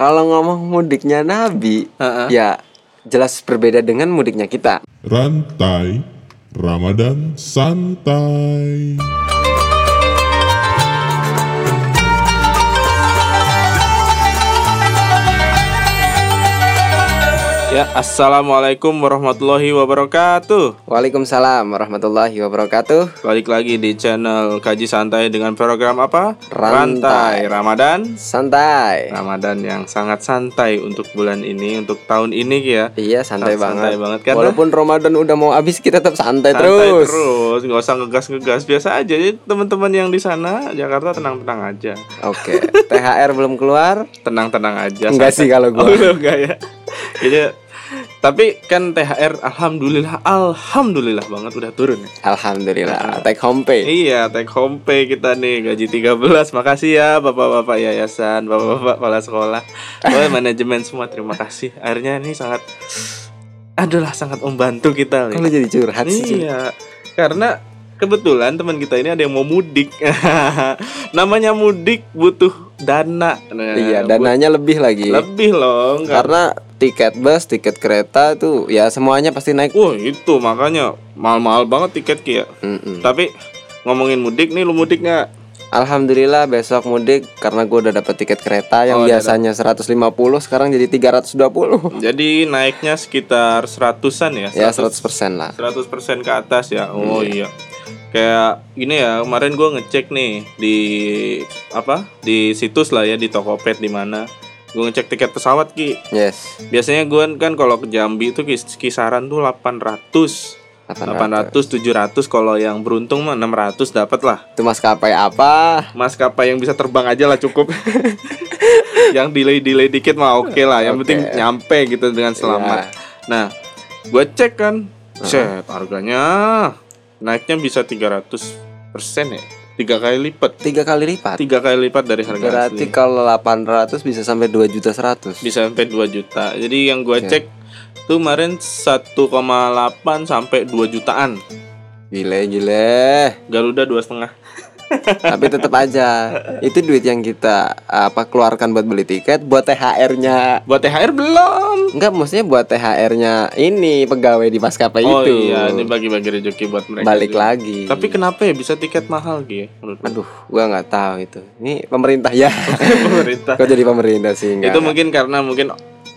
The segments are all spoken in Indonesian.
Kalau ngomong mudiknya Nabi, Heeh. ya jelas berbeda dengan mudiknya kita. Rantai Ramadan Santai. Ya, assalamualaikum warahmatullahi wabarakatuh. Waalaikumsalam warahmatullahi wabarakatuh. Balik lagi di channel Kaji Santai dengan program apa? Rantai. Ramadan. Santai. Ramadan yang sangat santai untuk bulan ini, untuk tahun ini ya. Iya santai Santai banget. banget, karena- Walaupun Ramadan udah mau habis kita tetap santai, Santai terus. terus, nggak usah ngegas-ngegas biasa aja. Jadi teman-teman yang di sana Jakarta tenang-tenang aja, Oke. THR belum keluar? tenang-tenang aja. Enggak santai. sih kalau gua. Oh, enggak ya. Jadi tapi kan THR alhamdulillah alhamdulillah banget udah turun ya. Alhamdulillah. Take home pay. Iya, take home pay kita nih gaji 13. Makasih ya Bapak-bapak yayasan, Bapak-bapak kepala sekolah, Wah, manajemen semua terima kasih. Akhirnya ini sangat adalah sangat membantu kita nih. lu jadi curhat sih? Iya. Karena kebetulan teman kita ini ada yang mau mudik. Namanya mudik butuh dana. Nah, Iya, dananya lebih lagi. lebih loh. Karena tiket bus, tiket kereta tuh ya semuanya pasti naik. Wah, itu makanya mahal-mahal banget tiket Ki ya. Mm-mm. Tapi ngomongin mudik nih, lu mudik nggak? Alhamdulillah besok mudik karena gue udah dapet tiket kereta yang Oh, biasanya 150 sekarang jadi 320. Jadi naiknya sekitar seratusan ya? ya 100% lah. 100% ke atas ya. Oh iya. Kayak gini ya, kemarin gua ngecek nih di apa? Di situs lah ya di Tokopedia di mana. Gue ngecek tiket pesawat Ki. Yes. Biasanya gua kan kalau ke Jambi itu kis- kisaran tuh 800. 800 700 kalau yang beruntung mah 600 dapat lah. Itu maskapai apa? Maskapai yang bisa terbang aja lah cukup. yang delay-delay dikit mah oke lah. Yang Oke. penting nyampe gitu dengan selamat. Nah, gue cek kan, set harganya naiknya bisa 300 persen ya, tiga kali lipat, Tiga kali lipat. tiga kali lipat dari harga Berarti asli. kalau 800 bisa sampai 2 juta 100. Bisa sampai 2 juta. Jadi yang gue Oke. cek tuh kemarin 1,8 sampai 2 jutaan. Gile gile. Garuda dua setengah. Tapi tetap aja itu duit yang kita apa keluarkan buat beli tiket buat THR-nya. Buat THR belum. Enggak, maksudnya buat THR-nya ini pegawai di maskapai Oh itu. iya, ini bagi-bagi rezeki buat mereka. Balik juga. lagi. Tapi kenapa ya bisa tiket mahal gitu? Aduh, gua nggak tahu itu. Ini pemerintah ya. pemerintah. Kok jadi pemerintah sih enggak? Itu mungkin karena mungkin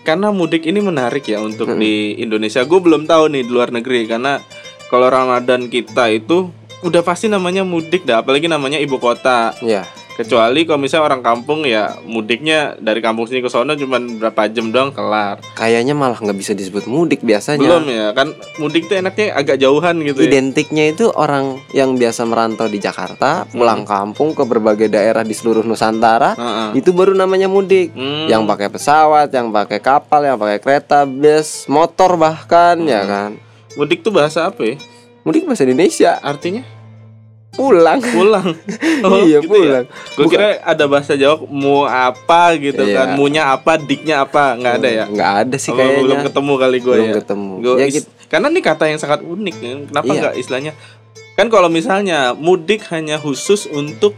karena mudik ini menarik ya untuk Hmm. di Indonesia. Gue belum tahu nih di luar negeri karena kalau Ramadan kita itu udah pasti namanya mudik dah, apalagi namanya ibu kota. Ya, Kecuali kalau misalnya orang kampung ya mudiknya dari kampung sini ke sono cuman berapa jam doang kelar. kayaknya malah nggak bisa disebut mudik biasanya. Belum ya, kan mudik tuh enaknya agak jauhan gitu ya. Identiknya itu orang yang biasa merantau di Jakarta, pulang kampung ke berbagai daerah di seluruh Nusantara, Heeh. itu baru namanya mudik. Hmm. Yang pakai pesawat, yang pakai kapal, yang pakai kereta, bus, motor bahkan ya kan. Mudik tuh bahasa apa ya? Mudik bahasa Indonesia, Artinya pulang. pulang. iya, gitu ya? pulang. Gue kira ada bahasa Jawa mau apa gitu Iya. kan, munya apa, diknya apa, nggak ada ya? Nggak ada sih Oh, kayaknya. belum ketemu kali gue Belum ya. ketemu. Gua Ya, gitu. Karena ini kata yang sangat unik kan. Kenapa Iya. nggak istilahnya? Kan kalau misalnya mudik hanya khusus untuk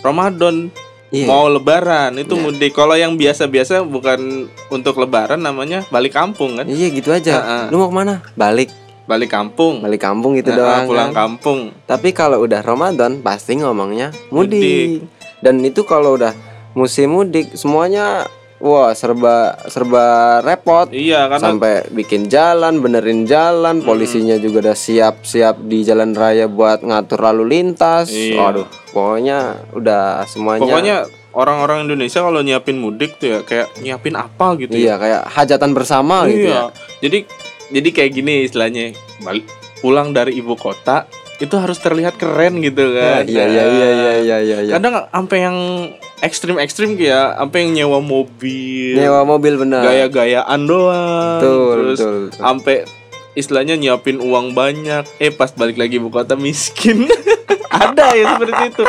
Ramadan Iya. mau Lebaran itu Iya. mudik. Kalau yang biasa-biasa bukan untuk Lebaran namanya balik kampung kan? Iya gitu aja. Heeh. Lu mau ke mana? Balik, Balik kampung. balik kampung gitu Nah, doang. pulang kan. kampung. Tapi kalau udah Ramadan pasti ngomongnya Mudik. mudik. Dan itu kalau udah musim mudik semuanya wah serba serba repot. Iya karena Sampai bikin jalan, benerin jalan, polisinya juga udah siap-siap di jalan raya buat ngatur lalu lintas. Iya. Waduh, pokoknya udah semuanya pokoknya orang-orang Indonesia kalau nyiapin mudik tuh ya kayak nyiapin apa gitu ya. iya kayak hajatan bersama gitu ya. Iya. Jadi jadi kayak gini istilahnya balik pulang dari ibu kota itu harus terlihat keren gitu kan. Iya iya iya iya iya iya. iya. Kadang sampai yang ekstrim-ekstrim kayak sampai yang nyewa mobil, Nyewa mobil bener. gaya-gayaan doang. Betul, terus sampai istilahnya nyiapin uang banyak, eh pas balik lagi ibu kota miskin. Ada ya seperti itu.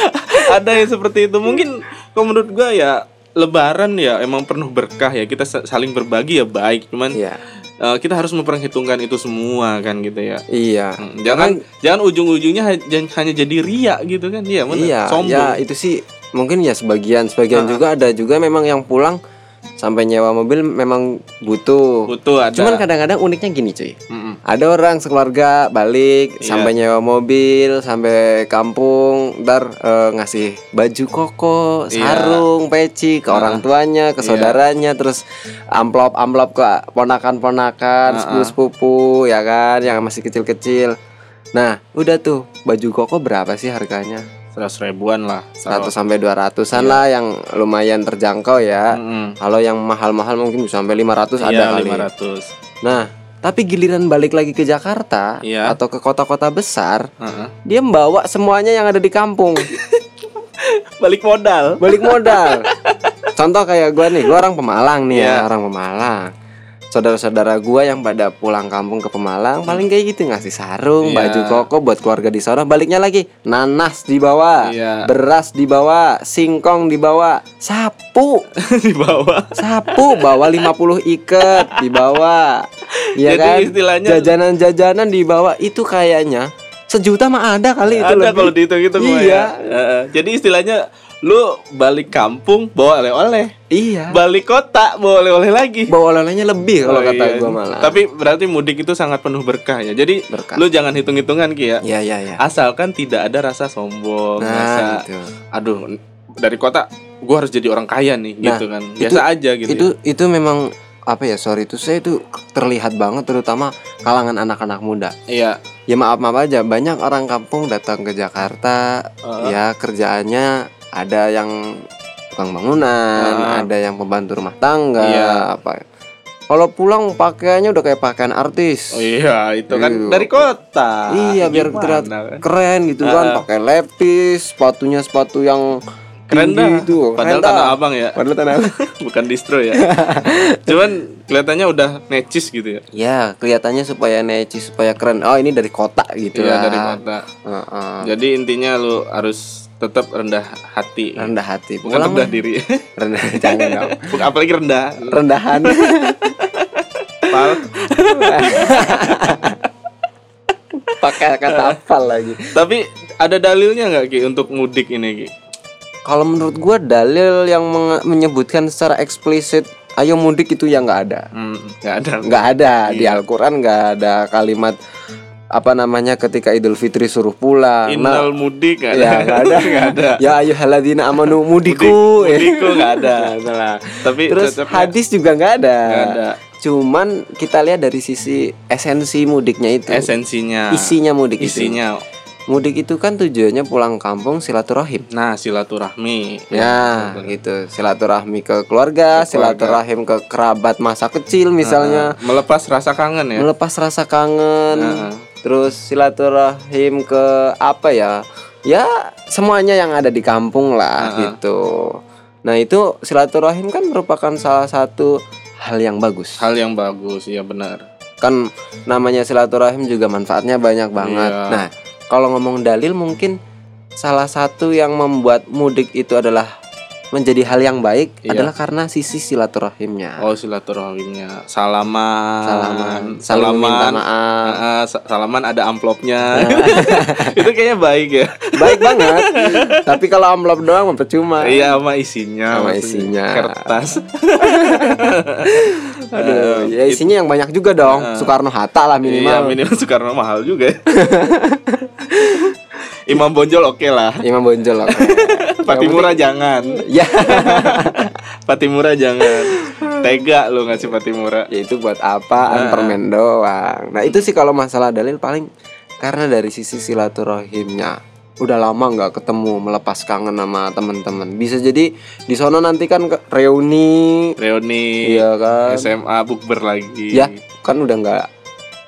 Ada yang seperti itu. Mungkin kalau menurut gua ya lebaran ya emang penuh berkah ya kita sa- saling berbagi ya baik cuman Iya. Eh, kita harus memperhitungkan itu semua kan gitu ya. Iya. Hmm, jangan jangan ujung-ujungnya ha- hanya jadi ria gitu kan. Iya benar. Iya, sombong. ya itu sih mungkin ya sebagian sebagian juga ada juga memang yang pulang sampai nyewa mobil memang butuh. Butuh ada. Cuman kadang-kadang uniknya gini cuy. Mm-mm. Ada orang sekeluarga balik Iya. sampai nyewa mobil sampai kampung ntar eh, ngasih baju koko, Iya. sarung, peci ke orang tuanya, ke saudaranya, terus amplop amplop ke ponakan-ponakan, sepupu-sepupu ya kan yang masih kecil-kecil. Nah, udah tuh baju koko berapa sih harganya? Seratus ribuan lah. 100 sampai Iya. 200-an lah yang lumayan terjangkau ya. Mm-mm. Kalau yang mahal-mahal mungkin bisa sampai 500 ada Iya, kali. 500. Nah, tapi giliran balik lagi ke Jakarta Iya. atau ke kota-kota besar, Heeh. dia membawa semuanya yang ada di kampung. Balik modal. Balik modal. Contoh kayak gua nih, gua orang Pemalang nih Iya. ya, orang Pemalang. Saudara-saudara gua yang pada pulang kampung ke Pemalang paling kayak gitu ngasih sarung, Iya. baju koko buat keluarga di sana. Baliknya lagi nanas dibawa, Iya. beras dibawa, singkong dibawa, sapu, di bawah. sapu bawa 50 ikat dibawa. Iya Jadi kan? istilahnya- jajanan-jajanan dibawa itu kayaknya sejuta mah ada kali itu Ada lebih. kalau dihitung-hitung mah Iya. ya. Jadi istilahnya lu balik kampung bawa oleh-oleh. Iya. Balik kota bawa oleh-oleh lagi. Bawa oleh-olehnya lebih kalau Oh, kata iya. gua malah. Tapi berarti mudik itu sangat penuh berkah ya. Jadi Berkah. lu jangan hitung-hitungan Ki ya. Iya iya iya. Asalkan tidak ada rasa sombong, Nah, rasa gitu. aduh dari kota gua harus jadi orang kaya nih Nah, gitu kan. Biasa aja gitu. Itu ya. itu memang apa ya sorry itu saya itu terlihat banget terutama kalangan anak-anak muda. Iya. Ya maaf maaf aja banyak orang kampung datang ke Jakarta Heeh. ya kerjaannya ada yang tukang bangunan, Heeh. ada yang pembantu rumah tangga, Iya. apa. Kalau pulang pakaiannya udah kayak pakaian artis. Oh iya, itu kan Iya. dari kota. Iya biar terlihat kan? keren gitu kan, Heeh. pakai lepis, sepatunya sepatu yang Keren dah. itu. Padahal Keren tanah abang ya. Padahal tanah abang. Bukan distro ya. Cuman kelihatannya udah necis gitu ya. Ya, kelihatannya supaya necis, supaya keren. Oh, ini dari kota gitu Iya lah. dari kota. Heeh. Jadi intinya lu harus tetap rendah hati. Rendah hati. Bukan Pulang rendah mah- diri. Rendah jangan dong. Bukan apalagi rendah. Rendahan. Pal. Pakai kata hafal lagi. Tapi ada dalilnya nggak Ki untuk mudik ini Ki? Kalau menurut gua dalil yang menyebutkan secara eksplisit ayo mudik itu yang nggak ada. Hmm, nggak ada. nggak ada di Iya. Al-Qur'an nggak ada kalimat apa namanya ketika Idul Fitri suruh pulang. Nah, Innal mudik nggak ada. ya nggak ada. Nggak ada. Ya ayyuhalladzina amanu mudiku. Mudik- mudikku nggak ada. Tapi Terus tetapnya hadis juga nggak ada. ada. Cuman kita lihat dari sisi esensi mudiknya itu. Esensinya. Isinya mudik itu. Isinya. Mudik itu kan tujuannya pulang kampung silaturahim. Nah, silaturahmi. Ya, gitu. Silaturahmi ke keluarga, silaturahim ke kerabat masa kecil misalnya. Nah, melepas rasa kangen ya. Melepas rasa kangen. Nah. Terus silaturahim ke apa ya? Ya, semuanya yang ada di kampung lah Nah. gitu. Nah, itu silaturahim kan merupakan salah satu hal yang bagus. Hal yang bagus, iya benar. Kan namanya silaturahim juga manfaatnya banyak banget. Iya. Nah, kalau ngomong dalil mungkin salah satu yang membuat mudik itu adalah menjadi hal yang baik Iya. adalah karena sisi silaturahimnya. Oh, silaturahimnya. Salaman. Salaman, saling meminta maaf. Ah, ah, sa- salaman ada amplopnya. Itu kayaknya baik ya. Baik banget. Tapi kalau amplop doang mah percuma. Iya, sama isinya. Sama isinya. Kertas. Aduh, ya isinya yang banyak juga dong. Soekarno Hatta lah Iya, minimal. minimal Soekarno mahal juga ya. Imam Bonjol oke lah. Imam Bonjol oke. Patimura jangan. ya, Patimura jangan. Tega lu ngasih Patimura. ya itu buat apaan permen doang. Nah, itu sih kalau masalah dalil paling karena dari sisi silaturahimnya. Udah lama nggak ketemu, melepas kangen sama teman-teman. Bisa jadi di sono nanti kan reuni, Reuni. iya kan? SMA bukber lagi. Ya, kan udah nggak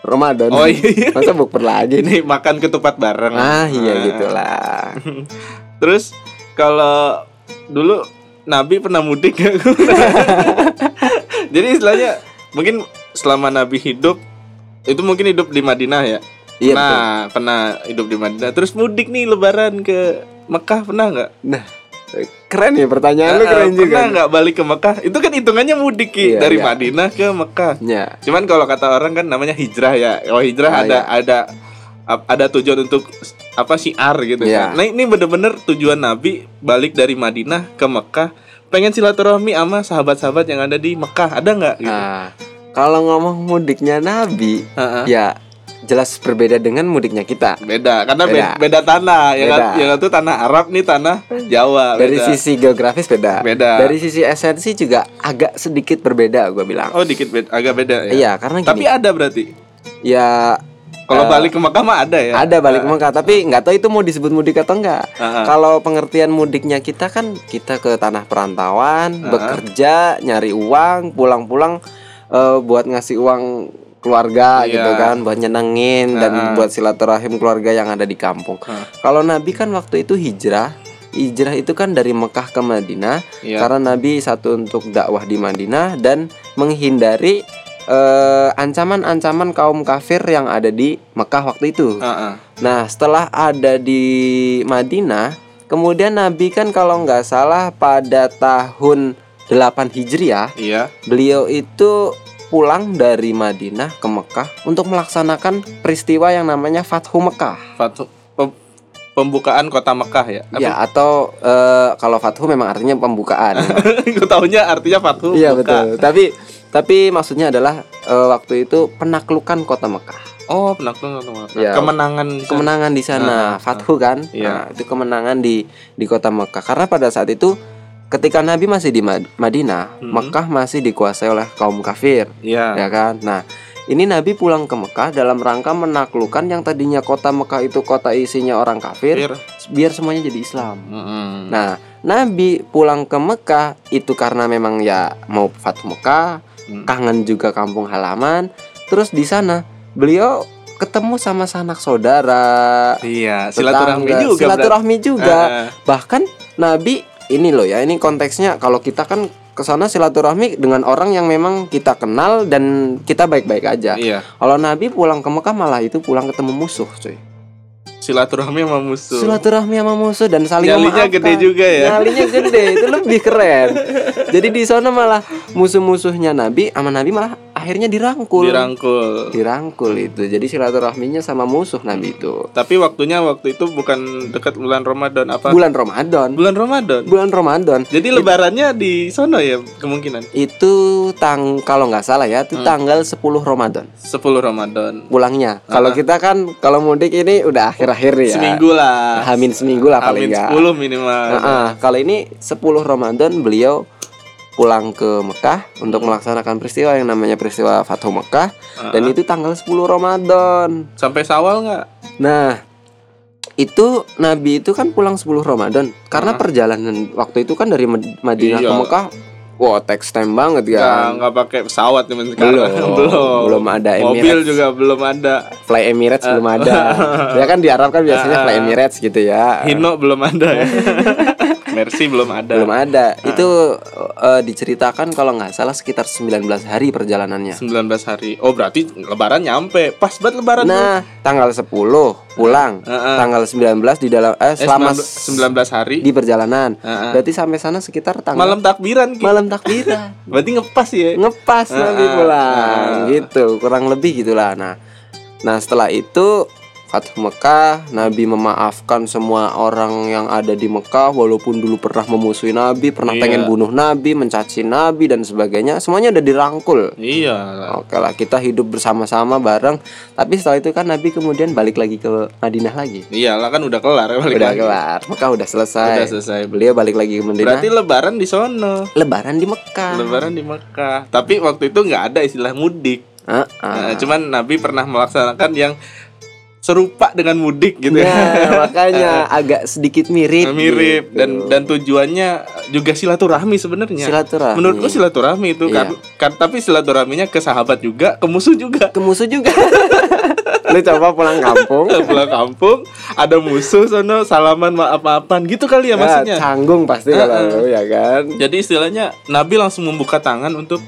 Ramadan. Oh iya. Masa bukber lagi nih? Ini makan ketupat bareng. Ah, iya Nah. gitulah. Terus kalau dulu Nabi pernah mudik gak? Jadi istilahnya mungkin selama Nabi hidup itu mungkin hidup di Madinah ya. Iya, nah, pernah hidup di Madinah. Terus mudik nih Lebaran ke Mekah pernah nggak? Nah, keren ya pertanyaan lu Eh, keren juga. Pernah nggak balik ke Mekah? Itu kan hitungannya mudik Ki, Iya, dari iya. Madinah ke Mekah. Ya. Cuman kalau kata orang kan namanya hijrah ya. Kalau hijrah Ah, ada iya. ada ada tujuan untuk apa syiar gitu Iya. kan. Nah, ini bener-bener tujuan Nabi balik dari Madinah ke Mekah pengen silaturahmi sama sahabat-sahabat yang ada di Mekah. Ada nggak gitu? Nah, kalau ngomong mudiknya Nabi, Heeh. ya jelas berbeda dengan mudiknya kita. Beda karena Beda. beda, beda tanah ya kan. Beda. Yang satu tanah Arab nih tanah Jawa. Dari beda. sisi geografis beda. Beda. Dari sisi esensi juga agak sedikit berbeda, gue bilang. Oh, dikit beda, agak beda ya. Iya, karena gini. Tapi ada berarti. ya Kalau Eh, balik ke Mekah mah ada ya. ada balik ke Mekah, tapi nggak tahu itu mau disebut mudik atau enggak. Heeh. Kalau pengertian mudiknya kita kan kita ke tanah perantauan, bekerja, nyari uang, pulang-pulang eh, buat ngasih uang keluarga Iya. gitu kan, buat nyenengin dan Heeh. buat silaturahim keluarga yang ada di kampung. Heeh. Kalau Nabi kan waktu itu hijrah, hijrah itu kan dari Mekah ke Madinah Iya. karena Nabi satu untuk dakwah di Madinah dan menghindari eh, ancaman-ancaman kaum kafir yang ada di Mekah waktu itu. Heeh. Nah, setelah ada di Madinah, kemudian Nabi kan kalau nggak salah pada tahun 8 Hijriah, Iya. beliau itu pulang dari Madinah ke Mekah untuk melaksanakan peristiwa yang namanya Fathu Mekah. Pem- pembukaan kota Mekah ya. Ya, atau eh, kalau Fathu memang artinya pembukaan. Gue taunya artinya Fatu. Iya betul. Tapi tapi maksudnya adalah eh, waktu itu penaklukan kota Mekah. Oh, penaklukan kota Mekah. Iya. Kemenangan. di sana. kemenangan di sana, Ah, ah, Fathu kan? Iya. Nah, itu kemenangan di di kota Mekah. Karena pada saat itu ketika Nabi masih di Mad- Madinah, Mhm. Mekah masih dikuasai oleh kaum kafir, Iya. ya kan? Nah, ini Nabi pulang ke Mekah dalam rangka menaklukkan yang tadinya kota Mekah itu kota isinya orang kafir, Fir. biar semuanya jadi Islam. Mm-mm. Nah, Nabi pulang ke Mekah itu karena memang ya mau Fathu Mekah, Hmm. kangen juga kampung halaman. Terus di sana beliau ketemu sama sanak saudara, Iya, silaturahmi tetangga, juga. silaturahmi juga. Ah, Bahkan Nabi ini loh ya, ini konteksnya kalau kita kan ke sana silaturahmi dengan orang yang memang kita kenal dan kita baik-baik aja. Iya. Kalau Nabi pulang ke Mekah malah itu pulang ketemu musuh, cuy. Silaturahmi sama musuh. Silaturahmi sama musuh dan saling Nyalinya memaafkan. gede juga ya. Nyalinya gede, itu lebih keren. Jadi di sana malah musuh-musuhnya Nabi sama Nabi malah akhirnya dirangkul. Dirangkul. Dirangkul itu. Jadi silaturahminya sama musuh Nabi itu. Tapi waktunya waktu itu bukan dekat bulan Ramadan apa? Bulan Ramadan. Bulan Ramadan. Bulan Ramadan. Jadi lebarannya di sono ya kemungkinan. Itu tang kalau nggak salah ya, itu tanggal 10 Ramadan 10 Ramadan. pulangnya. Kalau kita kan kalau mudik ini udah akhir-akhir ya. Seminggu lah. Hamin seminggu lah paling Hamin nggak. 10 minimal. Nah, ah, kalau ini 10 Ramadan beliau pulang ke Mekah untuk melaksanakan peristiwa yang namanya peristiwa Fathu Mekah dan Ah. itu tanggal 10 Ramadan. Sampai Sawal nggak? Nah, itu Nabi itu kan pulang 10 Ramadan karena Ah. perjalanan waktu itu kan dari Mad- Madinah ke Iya. Mekah Wah, text time banget Nggak, kan. nggak pakai pesawat zaman sekarang. Belum. belum. Belum ada Mobil Emirates. juga belum ada. Fly Emirates belum ada. ya kan di Arab kan biasanya Ah. Fly Emirates gitu ya. Hino belum ada ya. Mercy belum ada. Belum ada. Itu eh, diceritakan kalau nggak salah sekitar 19 hari perjalanannya. 19 hari. Oh, berarti lebaran nyampe. Pas banget lebaran tuh. Nah, tanggal 10 pulang. Heeh. Tanggal 19 di dalam eh, Eh, selama 19 19 hari. di perjalanan. Heeh. Berarti sampai sana sekitar tanggal Malam takbiran Ki. malam takbiran. Berarti ngepas ya. Ngepas Nabi Heeh. pulang Heeh. gitu, kurang lebih gitulah. Nah, nah setelah itu Fathu Mekah, Nabi memaafkan semua orang yang ada di Mekah walaupun dulu pernah memusuhi Nabi, pernah Iya. pengen bunuh Nabi, mencaci Nabi dan sebagainya, semuanya udah dirangkul. Iya. Oke lah, kita hidup bersama-sama bareng. Tapi setelah itu kan Nabi kemudian balik lagi ke Madinah lagi. Iyalah kan udah kelar ya balik udah lagi. kelar, Mekah udah selesai. Udah selesai. Beliau balik lagi ke Madinah. Berarti lebaran di sono. Lebaran di Mekah. Lebaran di Mekah. Tapi waktu itu nggak ada istilah mudik. Heeh. Nah, cuman Nabi pernah melaksanakan yang serupa dengan mudik gitu Nah, ya. makanya agak sedikit mirip. mirip gitu. dan dan tujuannya juga silaturahmi sebenarnya. silaturahmi. Menurutku silaturahmi itu kan, Iya. kan tapi silaturahminya ke sahabat juga, ke musuh juga. ke musuh juga. Lu coba pulang kampung. Pulang kampung ada musuh sono salaman maaf-maafan gitu kali ya maksudnya. canggung pasti kalau lu ya kan. Jadi istilahnya Nabi langsung membuka tangan untuk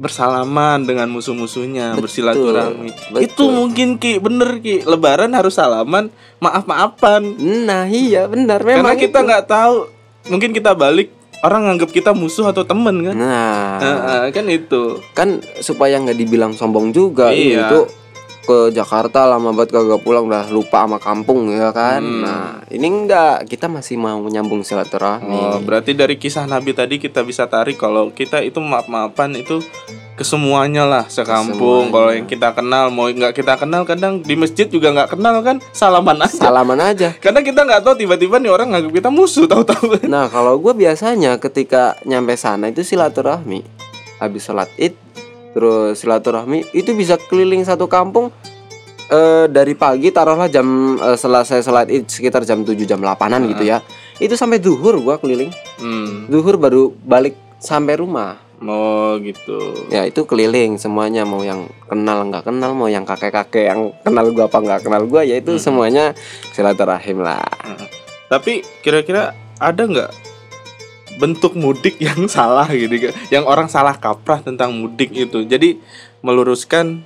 bersalaman dengan musuh-musuhnya, bersilaturahmi. betul. Itu mungkin Ki, bener Ki. Lebaran harus salaman, maaf-maafan. Nah, iya benar memang. Karena kita nggak tahu, mungkin kita balik orang nganggap kita musuh atau temen kan. Nah, Heeh, kan itu. kan supaya nggak dibilang sombong juga Iya. itu ke Jakarta lama banget kagak pulang udah lupa sama kampung ya kan. Hmm. Nah, ini enggak, kita masih mau nyambung silaturahmi. Oh, berarti dari kisah Nabi tadi kita bisa tarik kalau kita itu maaf-maafan itu ke semuanya lah sekampung. Kesemuanya. Kalau yang kita kenal mau nggak kita kenal kadang di masjid juga nggak kenal kan salaman aja. Salaman aja. Karena kita nggak tahu tiba-tiba nih orang nganggap kita musuh tahu-tahu. Nah, kalau gue biasanya ketika nyampe sana itu silaturahmi. Habis sholat id, terus silaturahmi itu bisa keliling satu kampung eh, dari pagi taruhlah jam eh, selesai sholat id sekitar jam 7 jam 8an gitu ya. Itu sampai zuhur gua keliling. Hmm. Zuhur baru balik sampai rumah. Oh gitu. Ya itu keliling semuanya mau yang kenal nggak kenal mau yang kakek-kakek yang kenal gua apa nggak kenal gua ya itu semuanya silaturahim lah. Tapi kira-kira ada nggak bentuk mudik yang salah gitu kan? Yang orang salah kaprah tentang mudik itu. Jadi meluruskan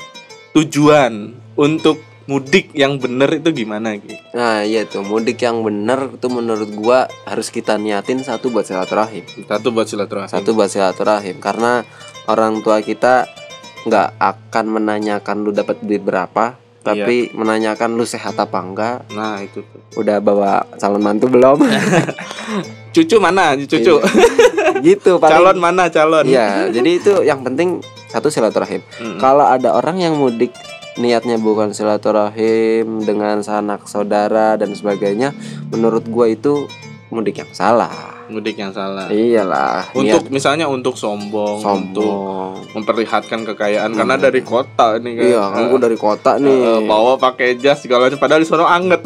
tujuan untuk mudik yang benar itu gimana gitu. Nah iya tuh mudik yang bener itu menurut gua harus kita niatin satu buat silaturahim Satu buat silaturahmi. Satu buat silaturahim Karena orang tua kita nggak akan menanyakan lu dapat duit berapa Tapi menanyakan lu sehat apa enggak Nah, itu tuh. Udah bawa calon mantu belum Cucu mana? Cucu. Gitu paling calon mana calon? Iya jadi itu yang penting satu silaturahim Mm-mm. Kalau ada orang yang mudik niatnya bukan silaturahim dengan sanak saudara dan sebagainya Menurut gua itu mudik yang salah Mudik yang salah. Iyalah Untuk misalnya untuk sombong, untuk sombong. memperlihatkan kekayaan karena dari kota ini kan. Iya, kan gue dari kota eh, nih. bawa pakai jas segala macam padahal di sono anget.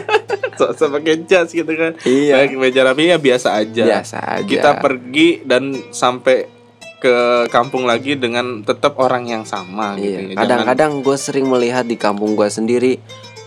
so, pakai jas gitu kan. Iya. Baik meja rapi ya biasa aja. Biasa aja. Kita pergi dan sampai ke kampung lagi dengan tetap orang yang sama gitu. Iya. ya. Jangan- Kadang-kadang gue sering melihat di kampung gue sendiri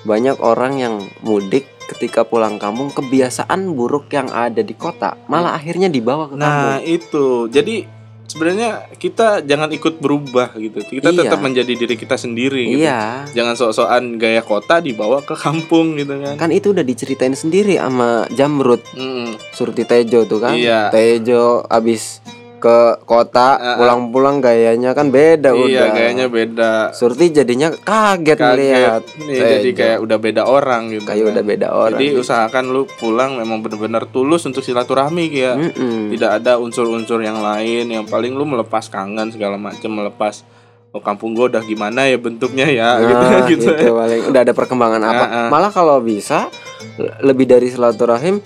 banyak orang yang mudik ketika pulang kampung kebiasaan buruk yang ada di kota malah akhirnya dibawa ke Nah, kampung. itu. Jadi sebenarnya kita jangan ikut berubah gitu. Kita Iya. tetap menjadi diri kita sendiri gitu. Iya. Jangan sok-sokan gaya kota dibawa ke kampung gitu kan. Kan itu udah diceritain sendiri sama Jamrut Mm. Surti Tejo tuh kan. Iya. Tejo abis ke kota Ah, ah. pulang-pulang gayanya kan beda Iya, udah. gayanya beda. Surti jadinya kaget, melihat Kaget. Nih, jadi Tejo. kayak udah beda orang gitu. kayak kan. udah beda orang. Jadi usahakan lu pulang memang benar-benar tulus untuk silaturahmi ya. Mm-mm. Tidak ada unsur-unsur yang lain yang paling lu melepas kangen segala macam melepas oh kampung gua udah gimana ya bentuknya ya Nah, gitu gitu. gitu paling udah ada perkembangan apa. Ah, ah. Malah kalau bisa le- lebih dari silaturahim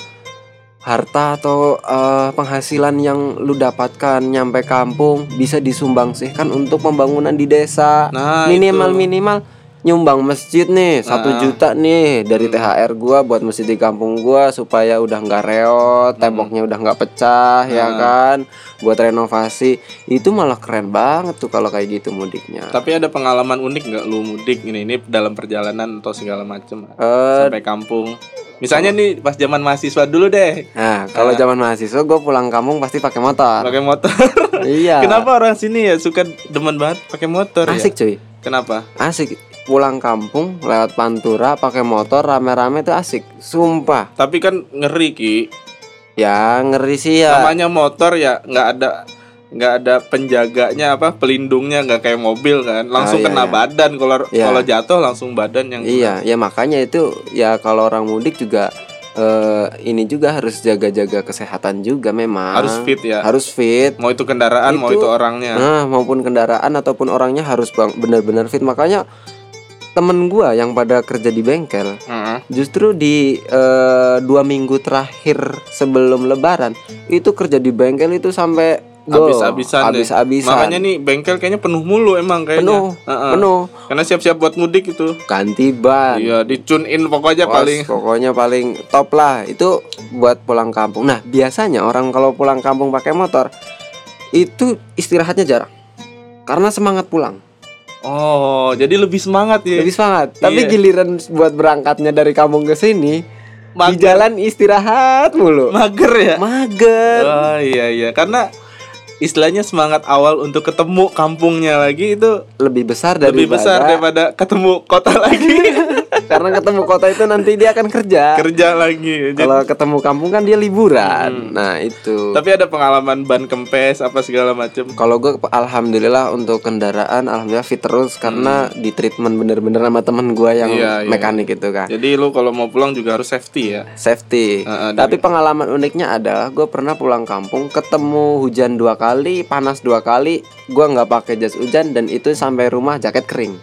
harta atau eh, penghasilan yang lu dapatkan nyampe kampung bisa disumbangsihkan untuk pembangunan di desa. Nah, minimal itu. minimal nyumbang masjid nih satu Ah. juta nih dari THR gua buat masjid di kampung gua supaya udah nggak reot temboknya udah nggak pecah ya Ah. kan buat renovasi itu malah keren banget tuh kalau kayak gitu mudiknya Tapi ada pengalaman unik nggak lu mudik ini ini dalam perjalanan atau segala macam Eh, sampai kampung. Misalnya nih pas zaman mahasiswa dulu deh Nah, kalau Ah. zaman mahasiswa gue pulang kampung pasti pakai motor. pakai motor. Iya. Kenapa orang sini ya suka demen banget pakai motor Asik cuy. ya? Kenapa? Asik. Pulang kampung lewat Pantura pakai motor rame-rame tuh asik. Sumpah. Tapi kan ngeri ki. Ya ngeri sih ya. Namanya motor ya nggak ada nggak ada penjaganya apa pelindungnya nggak kayak mobil kan langsung Ah, iya, kena iya. badan kalau Iya. kalau jatuh langsung badan yang Iya, ya makanya itu ya kalau orang mudik juga eh, ini juga harus jaga-jaga kesehatan juga memang. harus fit ya Harus fit. mau itu kendaraan mau Itu- itu orangnya Nah, maupun kendaraan ataupun orangnya harus bang benar-benar fit. Makanya temen gua yang pada kerja di bengkel Heeh. Justru di eh, dua minggu terakhir sebelum Lebaran itu kerja di bengkel itu sampai habis-habisan deh. habis-habisan. makanya nih bengkel kayaknya penuh mulu emang kayaknya penuh, Heeh. penuh. karena siap-siap buat mudik itu Ganti ban. iya di tune in pokoknya Wah, paling pokoknya paling top lah itu buat pulang kampung. Nah biasanya orang kalau pulang kampung pakai motor itu istirahatnya jarang karena semangat pulang oh jadi lebih semangat ya lebih semangat. Tapi Iya. giliran buat berangkatnya dari kampung ke sini di Mager. jalan istirahat mulu, mager ya mager. Oh iya iya karena istilahnya semangat awal untuk ketemu kampungnya lagi itu lebih besar dari lebih besar daripada ketemu kota lagi. Karena ketemu kota itu nanti dia akan kerja. Kerja lagi. Kalau ketemu kampung kan dia liburan. Nah itu. Tapi ada pengalaman ban kempes apa segala macam kalau gue alhamdulillah untuk kendaraan alhamdulillah fit terus karena di treatment bener-bener sama temen gue yang Hmm. Iya, iya. mekanik itu kan jadi lu kalau mau pulang juga harus safety ya? Safety. Heeh, Tapi pengalaman uniknya adalah gue pernah pulang kampung ketemu hujan dua kali, panas dua kali, gue nggak pakai jas hujan dan itu sampai rumah jaket kering,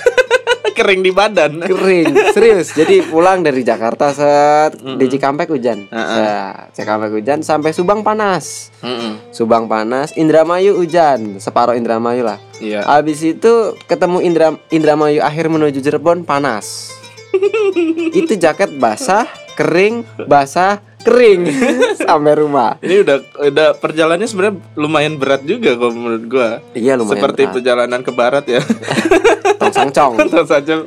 kering di badan kering serius. Jadi pulang dari Jakarta set di Cikampek hujan, Set, Cikampek hujan sampai Subang panas, Mm-mm. Subang panas, Indramayu hujan, separuh Indramayu lah. iya Abis itu ketemu Indra Indramayu akhir menuju Cirebon panas. itu jaket basah, kering, basah, kering sampai rumah. ini udah udah perjalanannya sebenarnya lumayan berat juga kalau menurut gua Iya lumayan seperti berat. perjalanan ke barat ya tong sangcong.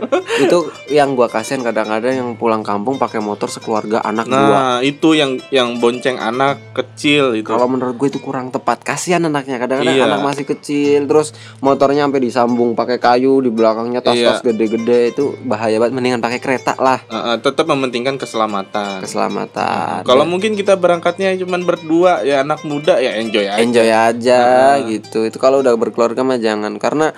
Itu yang gua kasihan kadang-kadang yang pulang kampung pakai motor sekeluarga anak dua. nah itu yang yang bonceng anak kecil itu Kalau menurut gue itu kurang tepat. Kasihan anaknya kadang-kadang Iya. anak masih kecil terus motornya sampai disambung pakai kayu di belakangnya tas-tas Iya. gede-gede itu bahaya banget mendingan pakai kereta lah. Uh, uh, tetap mementingkan keselamatan Keselamatan. Kalau mungkin kita berangkatnya cuman berdua ya anak muda ya enjoy aja. enjoy aja gitu. Itu kalau udah berkeluarga mah jangan karena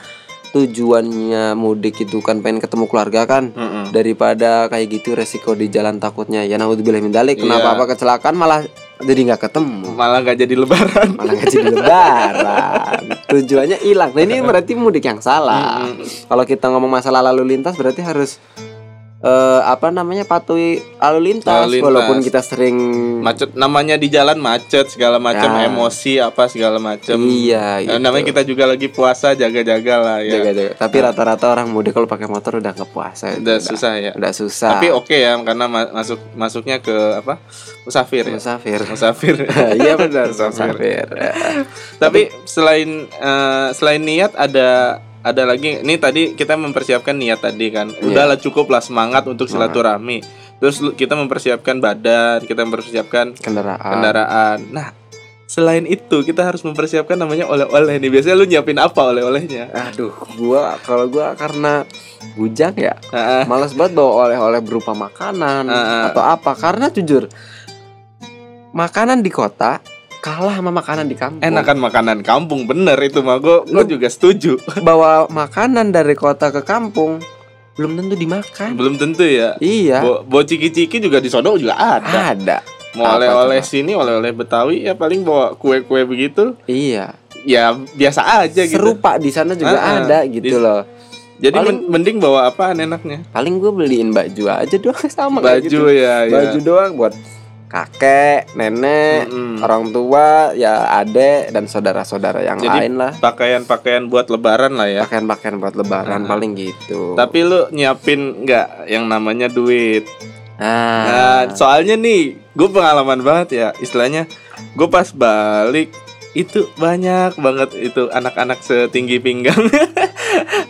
tujuannya mudik itu kan pengen ketemu keluarga kan. Mm-mm. daripada kayak gitu resiko di jalan takutnya. Ya naudzubillah min dalik. Iya. kenapa apa kecelakaan malah jadi nggak ketemu. Malah nggak jadi lebaran. malah nggak jadi lebaran. Tujuannya hilang. Nah ini berarti mudik yang salah. Kalau kita ngomong masalah lalu lintas berarti harus eh, apa namanya patuhi lalu lintas, Lalu lintas. walaupun kita sering Macet namanya di jalan macet segala macam Ya. emosi apa segala macam. iya Eh, gitu. namanya kita juga lagi puasa jaga-jaga lah ya. jaga-jaga. Tapi rata-rata orang mudik kalau pakai motor udah nggak puasa. itu Udah susah ya. Udah susah. Tapi oke ya karena ma- masuk masuknya ke apa? Musafir ya. musafir. Musafir. Iya benar Musafir. musafir. Tapi selain eh, selain niat ada ada lagi nih tadi kita mempersiapkan niat tadi kan. Iya. Udahlah cukup lah semangat untuk silaturahmi. Terus kita mempersiapkan badan, kita mempersiapkan Kendaraan. kendaraan. Nah, selain itu kita harus mempersiapkan namanya oleh-oleh nih. Biasanya lu nyiapin apa oleh-olehnya? Aduh, gua kalau gua karena bujang ya, Heeh. males banget bawa oleh-oleh berupa makanan ah. atau apa. Karena jujur, makanan di kota kalah sama makanan di kampung. Enakan makanan kampung bener itu mah gue juga setuju. bawa makanan dari kota ke kampung belum tentu dimakan. Belum tentu ya. Iya. Bo, bo ciki-ciki juga di sono juga ada. Ada. Mau Apa oleh-oleh sini, oleh-oleh Betawi ya paling bawa kue-kue begitu. Iya. Ya biasa aja gitu. Serupa di sana juga Ah, ada gitu Di- loh. Jadi Paling- men- mending bawa apaan enaknya? Paling gue beliin baju aja doang sama kayak Baju gitu. ya, ya. Baju doang buat kakek, nenek, Mm-mm. orang tua, ya adek dan saudara-saudara yang Jadi lain lah. Pakaian-pakaian buat lebaran lah ya. Pakaian-pakaian buat lebaran Ah. paling gitu. Tapi lu nyiapin nggak yang namanya duit? nah, Nah, soalnya nih, gue pengalaman banget ya. Istilahnya, gue pas balik itu banyak banget itu anak-anak setinggi pinggang.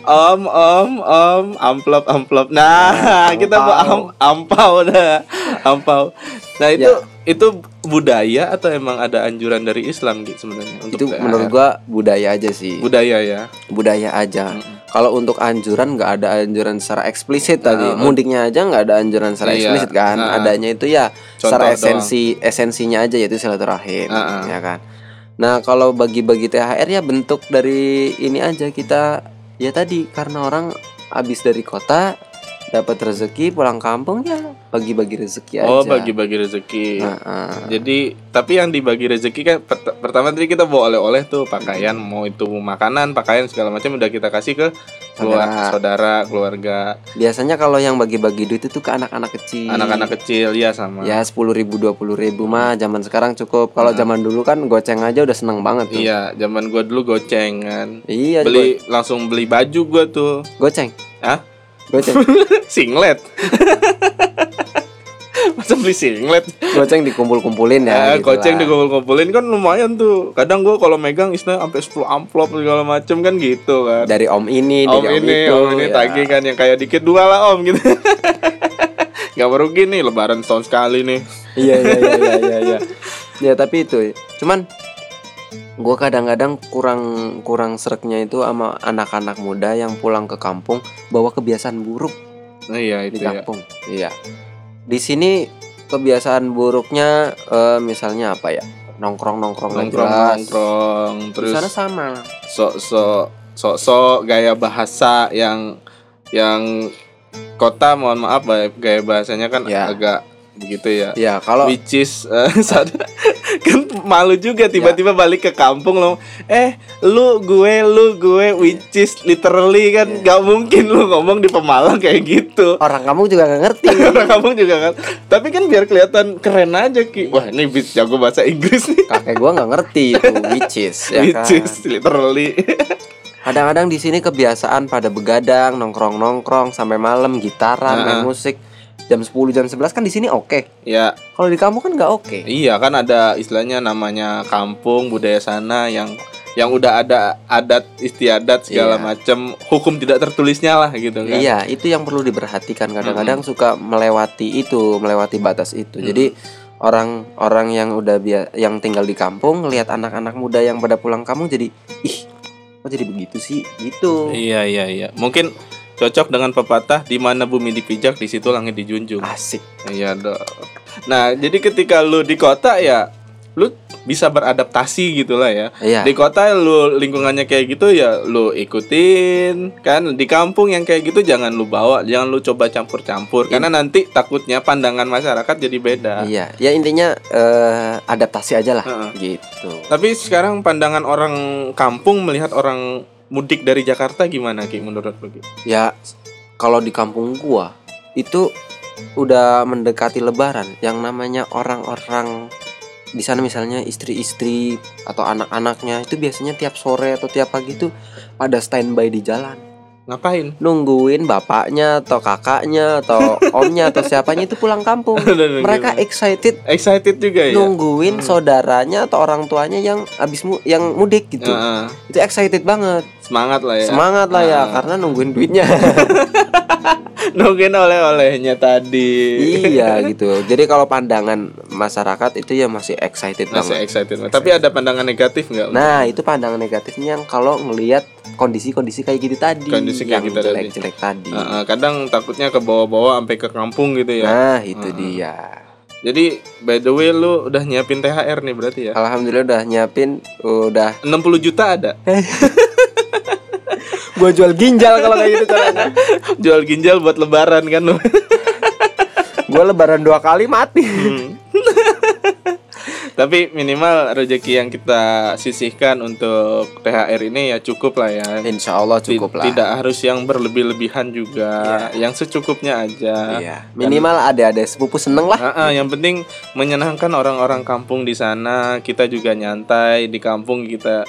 om, om, om, amplop, amplop. Nah, Nah, kita mau am, ampau dah, ampau. Nah itu Ya. itu budaya atau emang ada anjuran dari Islam gitu sebenarnya untuk itu THR? menurut gua budaya aja sih. budaya ya. budaya aja. Mm-mm. Kalau untuk anjuran nggak ada anjuran secara eksplisit tadi. Ah. Mudiknya aja nggak ada anjuran secara Iya, eksplisit kan. ah, ah. Adanya itu ya secara doang. esensi esensinya aja yaitu silaturahim, Ah, ah. ya kan. Nah, kalau bagi-bagi THR ya bentuk dari ini aja kita ya tadi karena orang habis dari kota dapat rezeki pulang kampung ya bagi-bagi rezeki aja. Oh, bagi-bagi rezeki. Nah, ah. Jadi, tapi yang dibagi rezeki kan pert- pertama tadi kita bawa oleh-oleh tuh pakaian, mau itu makanan, pakaian segala macam udah kita kasih ke keluar, Saudara. saudara, keluarga, Biasanya kalau yang bagi-bagi duit itu ke anak-anak kecil. anak-anak kecil ya sama. Ya sepuluh ribu dua puluh ribu mah zaman sekarang cukup. Kalau zaman dulu kan goceng aja udah seneng banget tuh. Iya, zaman gua dulu goceng kan. Iya. Beli langsung beli baju gua tuh. go- goceng. Hah? Goceng. Singlet. Masa beli singlet? goceng dikumpul-kumpulin ya. Ya, gitu goceng dikumpul-kumpulin kan lumayan tuh. Kadang gua kalau megang istilahnya sampai 10 amplop segala macem kan gitu kan. dari om ini, om dari om, ini, itu. om ini ya. tagih kan yang kayak dikit dua lah om gitu. Gak merugi nih lebaran setahun sekali nih. Iya iya iya iya iya. iya. Ya tapi itu. Cuman Gue kadang-kadang kurang kurang sereknya itu sama anak-anak muda yang pulang ke kampung bawa kebiasaan buruk Nah, iya di itu ya. kampung. Iya. Di sini kebiasaan buruknya eh, misalnya apa ya? Nongkrong jelas. nongkrong Di terus sana sama. sok-sok sok-sok gaya bahasa yang yang kota mohon maaf gaya bahasanya kan Ya. agak begitu ya. Ya, kalau Which is sad- kan malu juga tiba-tiba Ya. balik ke kampung lo. Eh, lu gue lu gue which is literally kan Ya. gak mungkin lu ngomong di Pemalang kayak gitu. orang kamu juga nggak ngerti. Orang kampung juga kan. Tapi kan biar kelihatan keren aja Ki. Wah, ini bis jago bahasa Inggris nih. Kakek gua nggak ngerti itu which is ya which kan. is literally. Kadang-kadang di sini kebiasaan pada begadang, nongkrong-nongkrong sampai malam, gitaran, main musik. Jam 10 jam 11 kan di sini oke. ya, Kalau di kamu kan nggak oke. Iya kan ada istilahnya namanya kampung budaya sana yang yang udah ada adat istiadat segala Iya. macam hukum tidak tertulisnya lah gitu kan. Iya, itu yang perlu diperhatikan. Kadang-kadang suka melewati itu, melewati batas itu. Jadi orang-orang yang udah bia yang tinggal di kampung ngelihat anak-anak muda yang pada pulang kampung jadi ih, kok jadi begitu sih? Gitu. Iya iya iya. Mungkin cocok dengan pepatah di mana bumi dipijak di situ langit dijunjung. Asik. Iya dong. Nah, jadi ketika lu di kota ya lu bisa beradaptasi gitu lah ya. Iya. Di kota lu lingkungannya kayak gitu ya lu ikutin kan di kampung yang kayak gitu jangan lu bawa jangan lu coba campur-campur karena nanti takutnya pandangan masyarakat jadi beda. Iya, ya intinya eh, adaptasi aja lah Heeh. gitu. Tapi sekarang pandangan orang kampung melihat orang mudik dari Jakarta gimana Ki menurut lu Ki? Ya kalau di kampung gua itu udah mendekati lebaran yang namanya orang-orang di sana misalnya istri-istri atau anak-anaknya itu biasanya tiap sore atau tiap pagi itu pada standby di jalan Ngapain? nungguin bapaknya atau kakaknya atau omnya atau siapanya itu pulang kampung. Mereka excited excited juga ya. nungguin saudaranya atau orang tuanya yang habis mu yang mudik gitu. Heeh. Itu excited banget. semangat lah ya. Semangat lah ya Ah. karena nungguin duitnya. Nungguin oleh-olehnya tadi. iya gitu. Jadi kalau pandangan masyarakat itu ya masih excited Masih banget. excited. Tapi ada pandangan negatif nggak? Nah, itu pandangan negatifnya yang kalau ngelihat kondisi-kondisi kayak gitu tadi, Kondisi kayak yang gitu tadi. jelek-jelek tadi. Kadang takutnya ke bawah-bawah sampai ke kampung gitu ya. Nah, itu Heeh. dia. Jadi by the way lu udah nyiapin THR nih berarti ya? Alhamdulillah udah nyiapin, udah 60 juta ada. gua jual ginjal kalau kayak gitu caranya. Jual ginjal buat lebaran kan lu. gua lebaran dua kali mati. Tapi minimal rezeki yang kita sisihkan untuk THR ini ya cukup lah ya. Insya Allah cukup lah. Tidak harus yang berlebih-lebihan juga, yang secukupnya aja. Iya. Minimal ada-ada sepupu seneng lah. Ah, ah, yang penting menyenangkan orang-orang kampung di sana. Kita juga nyantai di kampung kita.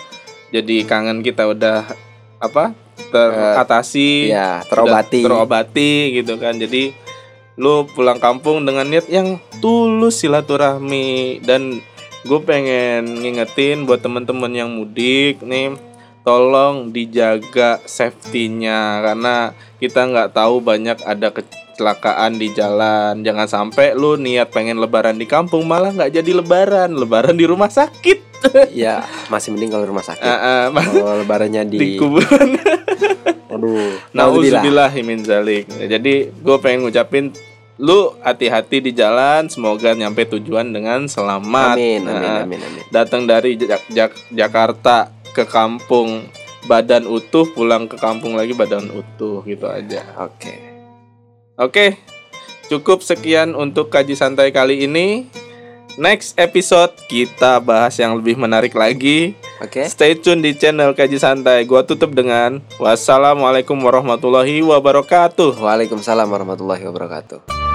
Jadi kangen kita udah apa? Teratasi, Iya, sudah terobati. terobati gitu kan. Jadi lu pulang kampung dengan niat yang tulus silaturahmi. Dan gue pengen ngingetin buat temen-temen yang mudik nih tolong dijaga safety-nya. Karena kita nggak tahu banyak ada kecelakaan di jalan. Jangan sampai lu niat pengen lebaran di kampung malah nggak jadi lebaran. Lebaran di rumah sakit Iya, masih mending kalau rumah sakit. Ah, ah, Kalau lebarannya di di, kuburan aduh, nauzubillah. Nauzubillah min zalik. Jadi gue pengen ngucapin lu hati-hati di jalan, semoga nyampe tujuan dengan selamat. Amin, amin, Nah, amin, amin. Datang dari Jak- Jak- Jakarta ke kampung badan utuh, pulang ke kampung lagi badan utuh gitu aja. Oke. Oke, cukup sekian untuk kaji santai kali ini. Next episode kita bahas yang lebih menarik lagi. Oke. Stay tune di channel Kaji Santai. Gua tutup dengan wassalamualaikum warahmatullahi wabarakatuh. Waalaikumsalam warahmatullahi wabarakatuh.